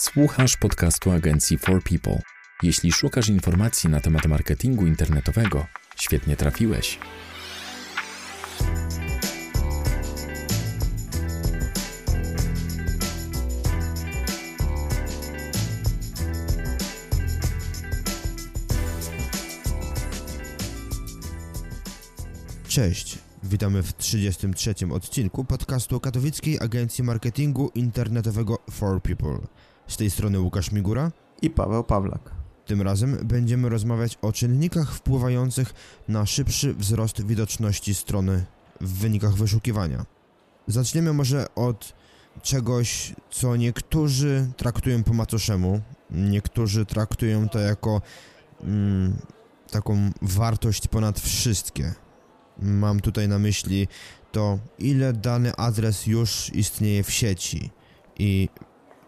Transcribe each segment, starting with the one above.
Słuchasz podcastu agencji For People. Jeśli szukasz informacji na temat marketingu internetowego, świetnie trafiłeś. Cześć, witamy w 33. odcinku podcastu Katowickiej Agencji Marketingu Internetowego For People. Z tej strony Łukasz Migura i Paweł Pawlak. Tym razem będziemy rozmawiać o czynnikach wpływających na szybszy wzrost widoczności strony w wynikach wyszukiwania. Zaczniemy może od czegoś, co niektórzy traktują po macoszemu, niektórzy traktują to jako mm, taką wartość ponad wszystkie. Mam tutaj na myśli to, ile dany adres już istnieje w sieci i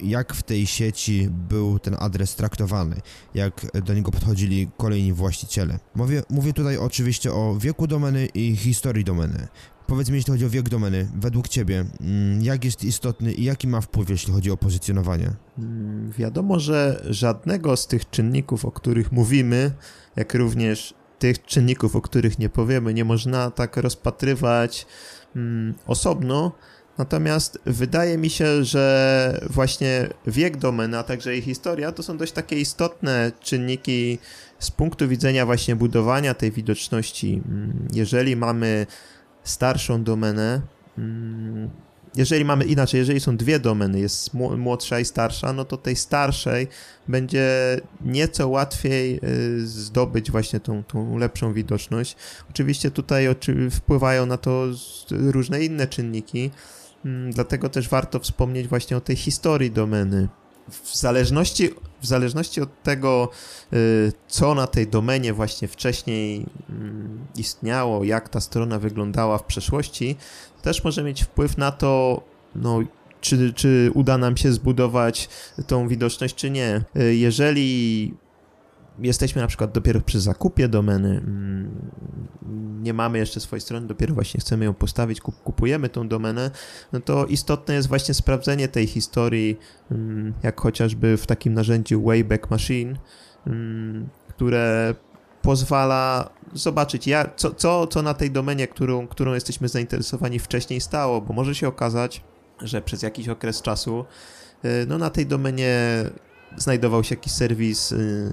jak w tej sieci był ten adres traktowany, jak do niego podchodzili kolejni właściciele. Mówię, mówię tutaj oczywiście o wieku domeny i historii domeny. Powiedz mi, jeśli chodzi o wiek domeny, według Ciebie, mm, jak jest istotny i jaki ma wpływ, jeśli chodzi o pozycjonowanie? Mm, wiadomo, że żadnego z tych czynników, o których mówimy, jak również tych czynników, o których nie powiemy, nie można tak rozpatrywać mm, osobno, Natomiast wydaje mi się, że właśnie wiek domeny, a także jej historia to są dość takie istotne czynniki z punktu widzenia właśnie budowania tej widoczności. Mm, jeżeli mamy starszą domenę, mm, jeżeli mamy inaczej, jeżeli są dwie domeny, jest młodsza i starsza, no to tej starszej będzie nieco łatwiej y, zdobyć właśnie tą, tą lepszą widoczność. Oczywiście tutaj wpływają na to różne inne czynniki, dlatego też warto wspomnieć właśnie o tej historii domeny. W zależności, w zależności od tego, y, co na tej domenie właśnie wcześniej mm, istniało, jak ta strona wyglądała w przeszłości, też może mieć wpływ na to, no, czy, czy uda nam się zbudować tą widoczność, czy nie. Y, jeżeli jesteśmy na przykład dopiero przy zakupie domeny, mm, nie mamy jeszcze swojej strony, dopiero właśnie chcemy ją postawić, kupujemy tą domenę, no to istotne jest właśnie sprawdzenie tej historii, mm, jak chociażby w takim narzędziu Wayback Machine, mm, które pozwala zobaczyć, co, co, co na tej domenie, którą, którą jesteśmy zainteresowani wcześniej stało, bo może się okazać, że przez jakiś okres czasu y, no na tej domenie znajdował się jakiś serwis y,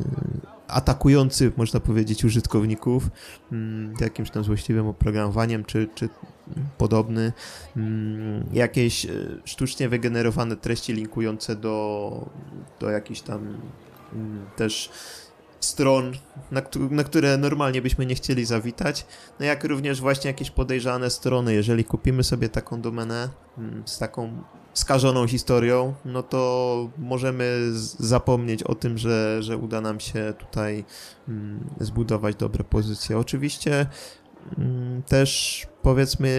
atakujący, można powiedzieć, użytkowników mm, jakimś tam złośliwym oprogramowaniem, czy, czy podobny. Mm, jakieś y, sztucznie wygenerowane treści linkujące do, do jakichś tam mm, też stron, na, na, które normalnie byśmy nie chcieli zawitać, no jak również właśnie jakieś podejrzane strony. Jeżeli kupimy sobie taką domenę z taką skażoną historią, no to możemy zapomnieć o tym, że, że uda nam się tutaj mm, zbudować dobre pozycje. Oczywiście mm, też powiedzmy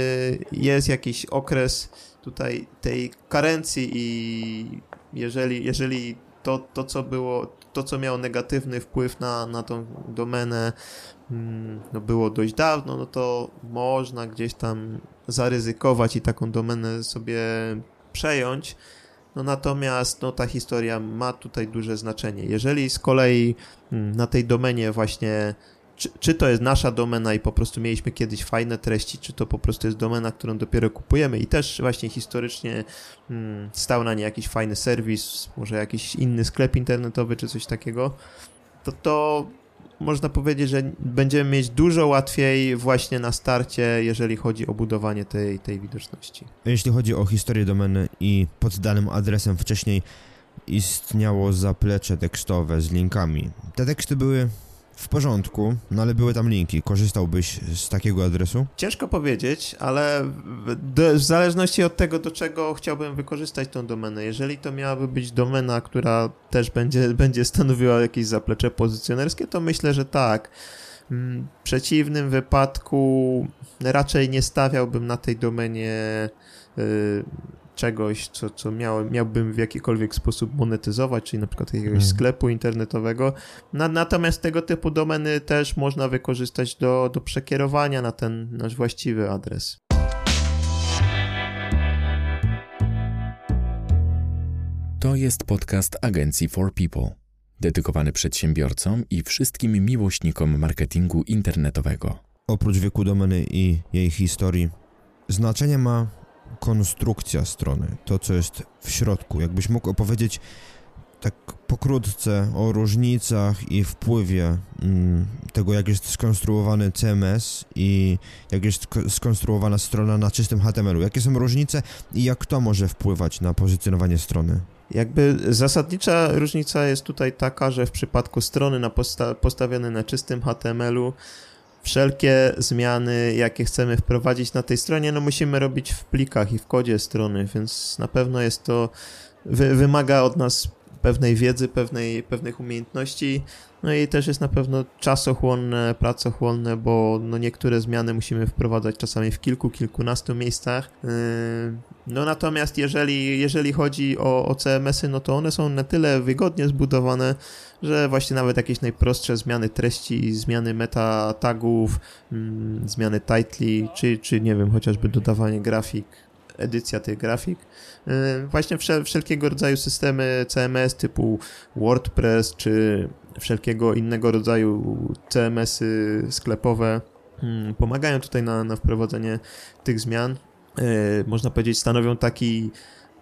jest jakiś okres tutaj tej karencji i jeżeli, jeżeli to, to co było, to co miało negatywny wpływ na, na tą domenę mm, no było dość dawno, no to można gdzieś tam zaryzykować i taką domenę sobie przejąć. No natomiast no, ta historia ma tutaj duże znaczenie. Jeżeli z kolei mm, na tej domenie właśnie czy, czy, to jest nasza domena i po prostu mieliśmy kiedyś fajne treści, czy to po prostu jest domena, którą dopiero kupujemy i też właśnie historycznie hmm, stał na nie jakiś fajny serwis, może jakiś inny sklep internetowy, czy coś takiego, to to można powiedzieć, że będziemy mieć dużo łatwiej właśnie na starcie, jeżeli chodzi o budowanie tej, tej widoczności. Jeśli chodzi o historię domeny i pod danym adresem wcześniej istniało zaplecze tekstowe z linkami. Te teksty były w porządku, no ale były tam linki. Korzystałbyś z takiego adresu? Ciężko powiedzieć, ale w zależności od tego, do czego chciałbym wykorzystać tą domenę. Jeżeli to miałaby być domena, która też będzie, będzie stanowiła jakieś zaplecze pozycjonerskie, to myślę, że tak. Mm, w przeciwnym wypadku raczej nie stawiałbym na tej domenie y, czegoś, co, co miał, miałbym w jakikolwiek sposób monetyzować, czyli na przykład jakiegoś hmm. sklepu internetowego. Na, natomiast tego typu domeny też można wykorzystać do, do przekierowania na ten nasz właściwy adres. To jest podcast agencji For People, dedykowany przedsiębiorcom i wszystkim miłośnikom marketingu internetowego. Oprócz wieku domeny i jej historii, znaczenie ma konstrukcja strony, to co jest w środku. Jakbyś mógł opowiedzieć tak pokrótce o różnicach i wpływie mm, tego, jak jest skonstruowany CMS i jak jest skonstruowana strona na czystym HTML-u. Jakie są różnice i jak to może wpływać na pozycjonowanie strony? Jakby zasadnicza różnica jest tutaj taka, że w przypadku strony na posta postawionej na czystym HTML-u wszelkie zmiany, jakie chcemy wprowadzić na tej stronie, no musimy robić w plikach i w kodzie strony, więc na pewno jest to, wy wymaga od nas pewnej wiedzy, pewnej, pewnych umiejętności, no i też jest na pewno czasochłonne, pracochłonne, bo no niektóre zmiany musimy wprowadzać czasami w kilku, kilkunastu miejscach. Yy, no natomiast jeżeli, jeżeli chodzi o, o CMS-y, no to one są na tyle wygodnie zbudowane, że właśnie nawet jakieś najprostsze zmiany treści, zmiany meta tagów, mm, zmiany titli, czy, czy nie wiem, chociażby dodawanie grafik, edycja tych grafik. Y, właśnie wszelkiego rodzaju systemy CMS typu WordPress czy wszelkiego innego rodzaju CMS-y sklepowe mm, pomagają tutaj na, na wprowadzenie tych zmian. Y, można powiedzieć, stanowią taki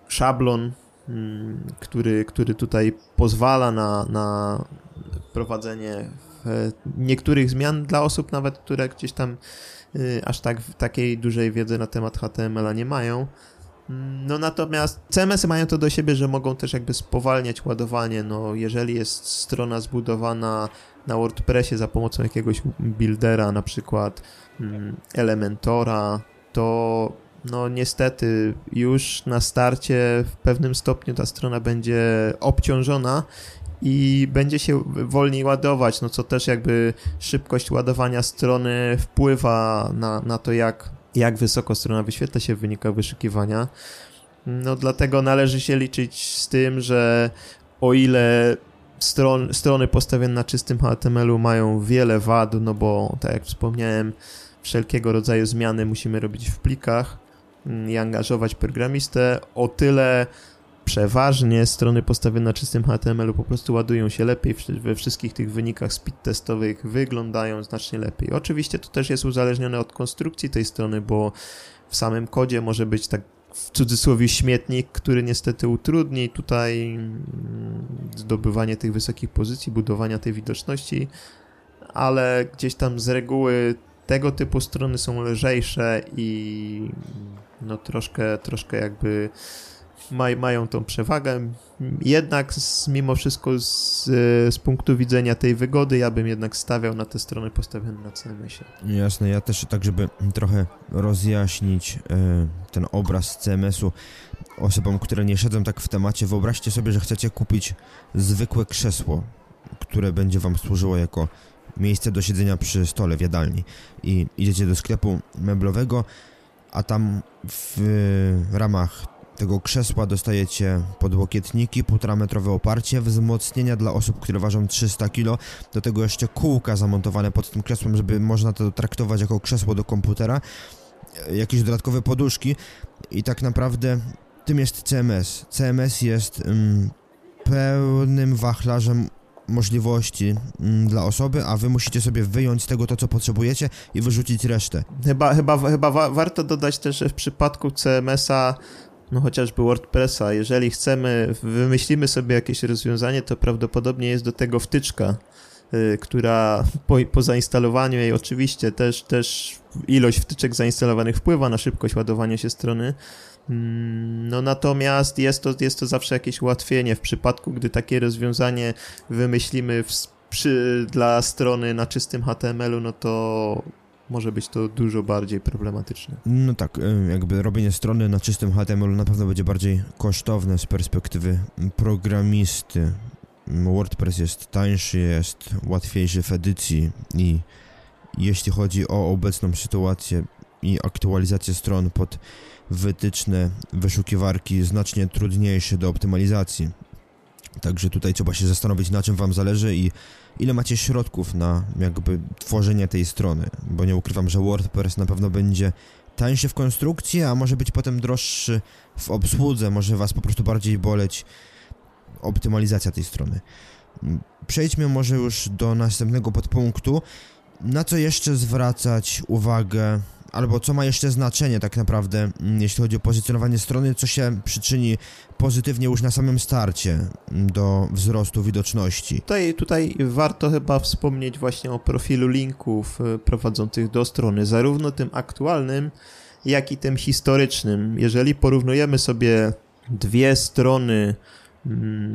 szablon, który, który tutaj pozwala na, na prowadzenie niektórych zmian dla osób nawet, które gdzieś tam Y, aż tak takiej dużej wiedzy na temat HTML-a nie mają. No natomiast CMS-y mają to do siebie, że mogą też jakby spowalniać ładowanie. No jeżeli jest strona zbudowana na WordPressie za pomocą jakiegoś buildera, na przykład mm, Elementora, to no niestety już na starcie w pewnym stopniu ta strona będzie obciążona i będzie się wolniej ładować, no co też jakby szybkość ładowania strony wpływa na, na to, jak, jak wysoko strona wyświetla się w wynikach wyszukiwania. No dlatego należy się liczyć z tym, że o ile stron, strony postawione na czystym HTML-u mają wiele wad, no bo tak jak wspomniałem, wszelkiego rodzaju zmiany musimy robić w plikach i angażować programistę, o tyle przeważnie strony postawione na czystym HTML-u po prostu ładują się lepiej, we wszystkich tych wynikach speed testowych wyglądają znacznie lepiej. Oczywiście to też jest uzależnione od konstrukcji tej strony, bo w samym kodzie może być tak w cudzysłowie śmietnik, który niestety utrudni tutaj mm, zdobywanie tych wysokich pozycji, budowania tej widoczności, ale gdzieś tam z reguły tego typu strony są lżejsze i no troszkę, troszkę jakby maj, mają tą przewagę. Jednak z, mimo wszystko z, z punktu widzenia tej wygody, ja bym jednak stawiał na te strony postawione na CMS-ie. Jasne, ja też tak, żeby trochę rozjaśnić e, ten obraz CMS-u osobom, które nie siedzą tak w temacie, wyobraźcie sobie, że chcecie kupić zwykłe krzesło, które będzie wam służyło jako miejsce do siedzenia przy stole w jadalni i idziecie do sklepu meblowego, a tam w ramach tego krzesła dostajecie podłokietniki, półtora metrowe oparcie, wzmocnienia dla osób, które ważą 300 kg, do tego jeszcze kółka zamontowane pod tym krzesłem, żeby można to traktować jako krzesło do komputera, jakieś dodatkowe poduszki. I tak naprawdę tym jest CMS. CMS jest um, pełnym wachlarzem możliwości mm, dla osoby, a wy musicie sobie wyjąć z tego to, co potrzebujecie i wyrzucić resztę. Chyba, chyba, chyba wa warto dodać też, że w przypadku CMS-a no chociażby WordPressa, jeżeli chcemy, wymyślimy sobie jakieś rozwiązanie, to prawdopodobnie jest do tego wtyczka, która po, po zainstalowaniu jej oczywiście też, też ilość wtyczek zainstalowanych wpływa na szybkość ładowania się strony, mm, no natomiast jest to, jest to zawsze jakieś ułatwienie w przypadku, gdy takie rozwiązanie wymyślimy w, przy, dla strony na czystym HTML-u, no to może być to dużo bardziej problematyczne. No tak, e, jakby robienie strony na czystym HTML na pewno będzie bardziej kosztowne z perspektywy programisty. WordPress jest tańszy, jest łatwiejszy w edycji i jeśli chodzi o obecną sytuację i aktualizację stron pod wytyczne wyszukiwarki znacznie trudniejsze do optymalizacji. Także tutaj trzeba się zastanowić na czym wam zależy i ile macie środków na jakby tworzenie tej strony, bo nie ukrywam, że WordPress na pewno będzie tańszy w konstrukcji, a może być potem droższy w obsłudze, może was po prostu bardziej boleć optymalizacja tej strony. Przejdźmy może już do następnego podpunktu. Na co jeszcze zwracać uwagę, albo co ma jeszcze znaczenie tak naprawdę, mm, jeśli chodzi o pozycjonowanie strony, co się przyczyni pozytywnie już na samym starcie do wzrostu widoczności. Tutaj, tutaj warto chyba wspomnieć właśnie o profilu linków e, prowadzących do strony, zarówno tym aktualnym, jak i tym historycznym. Jeżeli porównujemy sobie dwie strony mm,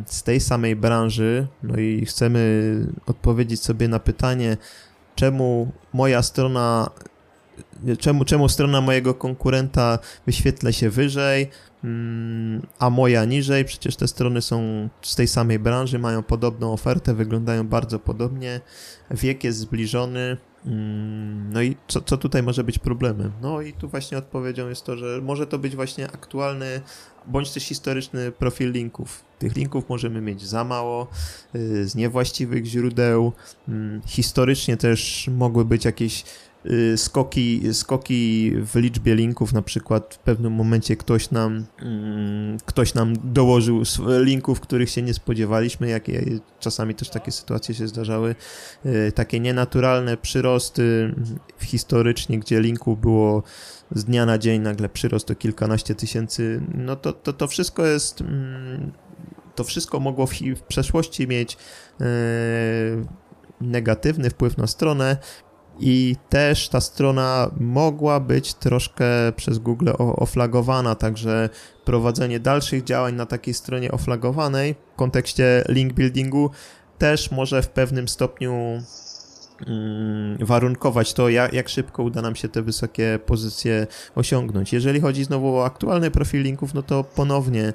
z tej samej branży, no i chcemy odpowiedzieć sobie na pytanie, czemu moja strona, czemu, czemu strona mojego konkurenta wyświetla się wyżej, mm, a moja niżej. Przecież te strony są z tej samej branży, mają podobną ofertę, wyglądają bardzo podobnie, wiek jest zbliżony. Mm, no i co, co tutaj może być problemem? No i tu właśnie odpowiedzią jest to, że może to być właśnie aktualny bądź też historyczny profil linków. Tych linków możemy mieć za mało, y, z niewłaściwych źródeł. Mm, historycznie też mogły być jakieś skoki, skoki w liczbie linków, na przykład w pewnym momencie ktoś nam, mm, ktoś nam dołożył linków, których się nie spodziewaliśmy, jakie czasami też takie sytuacje się zdarzały, y, takie nienaturalne przyrosty historycznie, gdzie linków było z dnia na dzień nagle przyrost o kilkanaście tysięcy, no to, to, to wszystko jest, mm, to wszystko mogło w, w przeszłości mieć e, negatywny wpływ na stronę i też ta strona mogła być troszkę przez Google oflagowana, także prowadzenie dalszych działań na takiej stronie oflagowanej w kontekście link buildingu też może w pewnym stopniu Mm, warunkować to, jak, jak, szybko uda nam się te wysokie pozycje osiągnąć. Jeżeli chodzi znowu o aktualny profil linków, no to ponownie,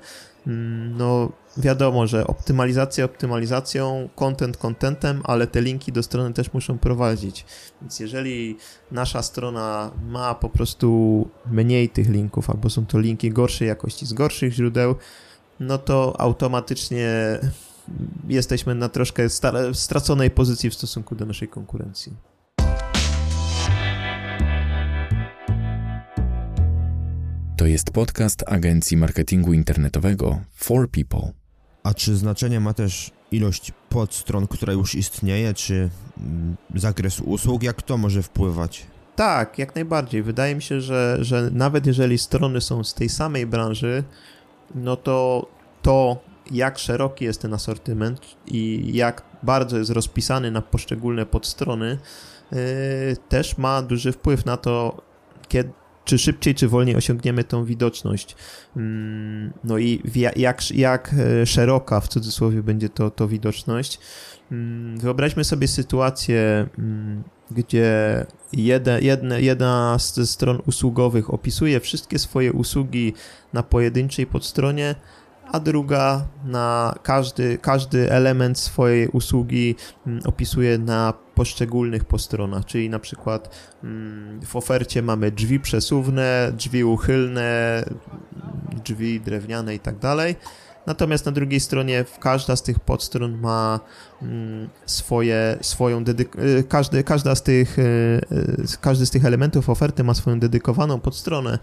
no wiadomo, że optymalizacja optymalizacją, content contentem, ale te linki do strony też muszą prowadzić. Więc jeżeli nasza strona ma po prostu mniej tych linków, albo są to linki gorszej jakości z gorszych źródeł, no to automatycznie jesteśmy na troszkę straconej pozycji w stosunku do naszej konkurencji. To jest podcast agencji marketingu internetowego For People. A czy znaczenie ma też ilość podstron, która już istnieje, czy mm, zakres usług? Jak to może wpływać? Tak, jak najbardziej. Wydaje mi się, że, że nawet jeżeli strony są z tej samej branży, no to to, jak szeroki jest ten asortyment i jak bardzo jest rozpisany na poszczególne podstrony, yy, też ma duży wpływ na to, kiedy, czy szybciej, czy wolniej osiągniemy tą widoczność. Mm, no i jak, jak e, szeroka w cudzysłowie będzie to, to widoczność. Mm, wyobraźmy sobie sytuację, mm, gdzie jedna ze stron usługowych opisuje wszystkie swoje usługi na pojedynczej podstronie, a druga na każdy, każdy element swojej usługi mm, opisuje na poszczególnych postronach, czyli na przykład mm, w ofercie mamy drzwi przesuwne, drzwi uchylne, drzwi drewniane i tak dalej. Natomiast na drugiej stronie każda z tych podstron ma mm, swoje, swoją dedyk- y, każdy, każda z tych, y, y, każdy z tych elementów oferty ma swoją dedykowaną podstronę.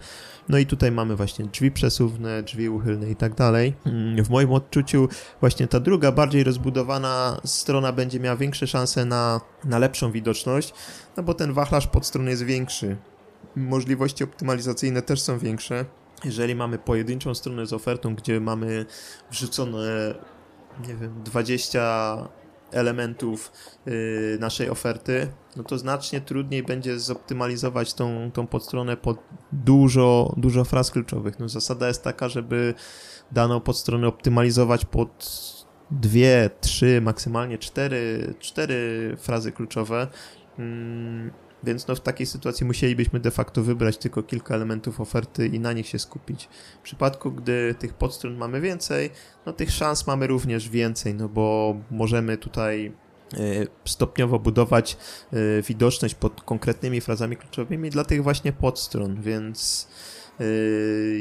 No i tutaj mamy właśnie drzwi przesuwne, drzwi uchylne i tak dalej. Mm, w moim odczuciu właśnie ta druga, bardziej rozbudowana strona będzie miała większe szanse na, na lepszą widoczność, no bo ten wachlarz podstron jest większy. Możliwości optymalizacyjne też są większe. Jeżeli mamy pojedynczą stronę z ofertą, gdzie mamy wrzucone, nie wiem, 20 elementów yy, naszej oferty, no to znacznie trudniej będzie zoptymalizować tą, tą podstronę pod dużo, dużo fraz kluczowych. No zasada jest taka, żeby daną podstronę optymalizować pod dwie, trzy, maksymalnie cztery, cztery frazy kluczowe. Hmm więc no w takiej sytuacji musielibyśmy de facto wybrać tylko kilka elementów oferty i na nich się skupić. W przypadku, gdy tych podstron mamy więcej, no tych szans mamy również więcej, no bo możemy tutaj e, stopniowo budować e, widoczność pod konkretnymi frazami kluczowymi dla tych właśnie podstron, więc e,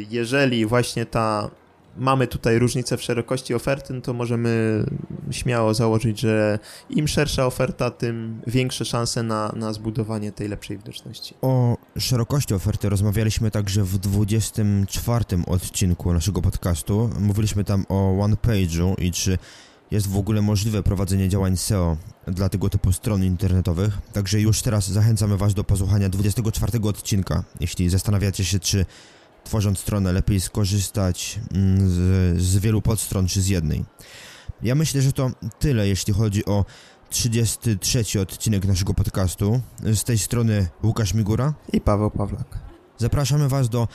jeżeli właśnie ta mamy tutaj różnicę w szerokości oferty, no to możemy śmiało założyć, że im szersza oferta, tym większe szanse na, na zbudowanie tej lepszej widoczności. O szerokości oferty rozmawialiśmy także w 24 odcinku naszego podcastu. Mówiliśmy tam o OnePage'u i czy jest w ogóle możliwe prowadzenie działań SEO dla tego typu stron internetowych. Także już teraz zachęcamy Was do posłuchania 24 odcinka, jeśli zastanawiacie się, czy tworząc stronę lepiej skorzystać mm, z, z wielu podstron, czy z jednej. Ja myślę, że to tyle, jeśli chodzi o 33 odcinek naszego podcastu. Z tej strony Łukasz Migura i Paweł Pawlak. Zapraszamy Was do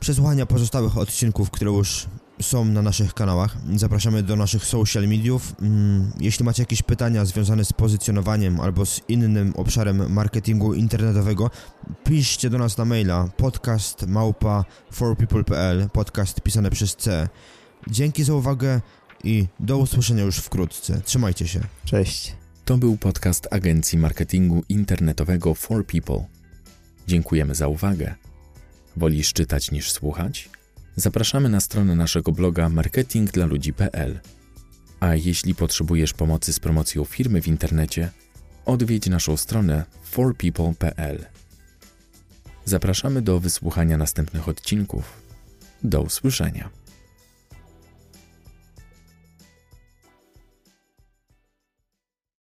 przesłuchania pozostałych odcinków, które już są na naszych kanałach. Zapraszamy do naszych social mediów. Mm, jeśli macie jakieś pytania związane z pozycjonowaniem albo z innym obszarem marketingu internetowego, piszcie do nas na maila podcast małpa forpeople.pl podcast pisane przez C. Dzięki za uwagę i do usłyszenia już wkrótce. Trzymajcie się. Cześć. To był podcast agencji marketingu internetowego For People. Dziękujemy za uwagę. Wolisz czytać niż słuchać? Zapraszamy na stronę naszego bloga marketingdlaludzi.pl. A jeśli potrzebujesz pomocy z promocją firmy w internecie, odwiedź naszą stronę forpeople.pl. Zapraszamy do wysłuchania następnych odcinków. Do usłyszenia.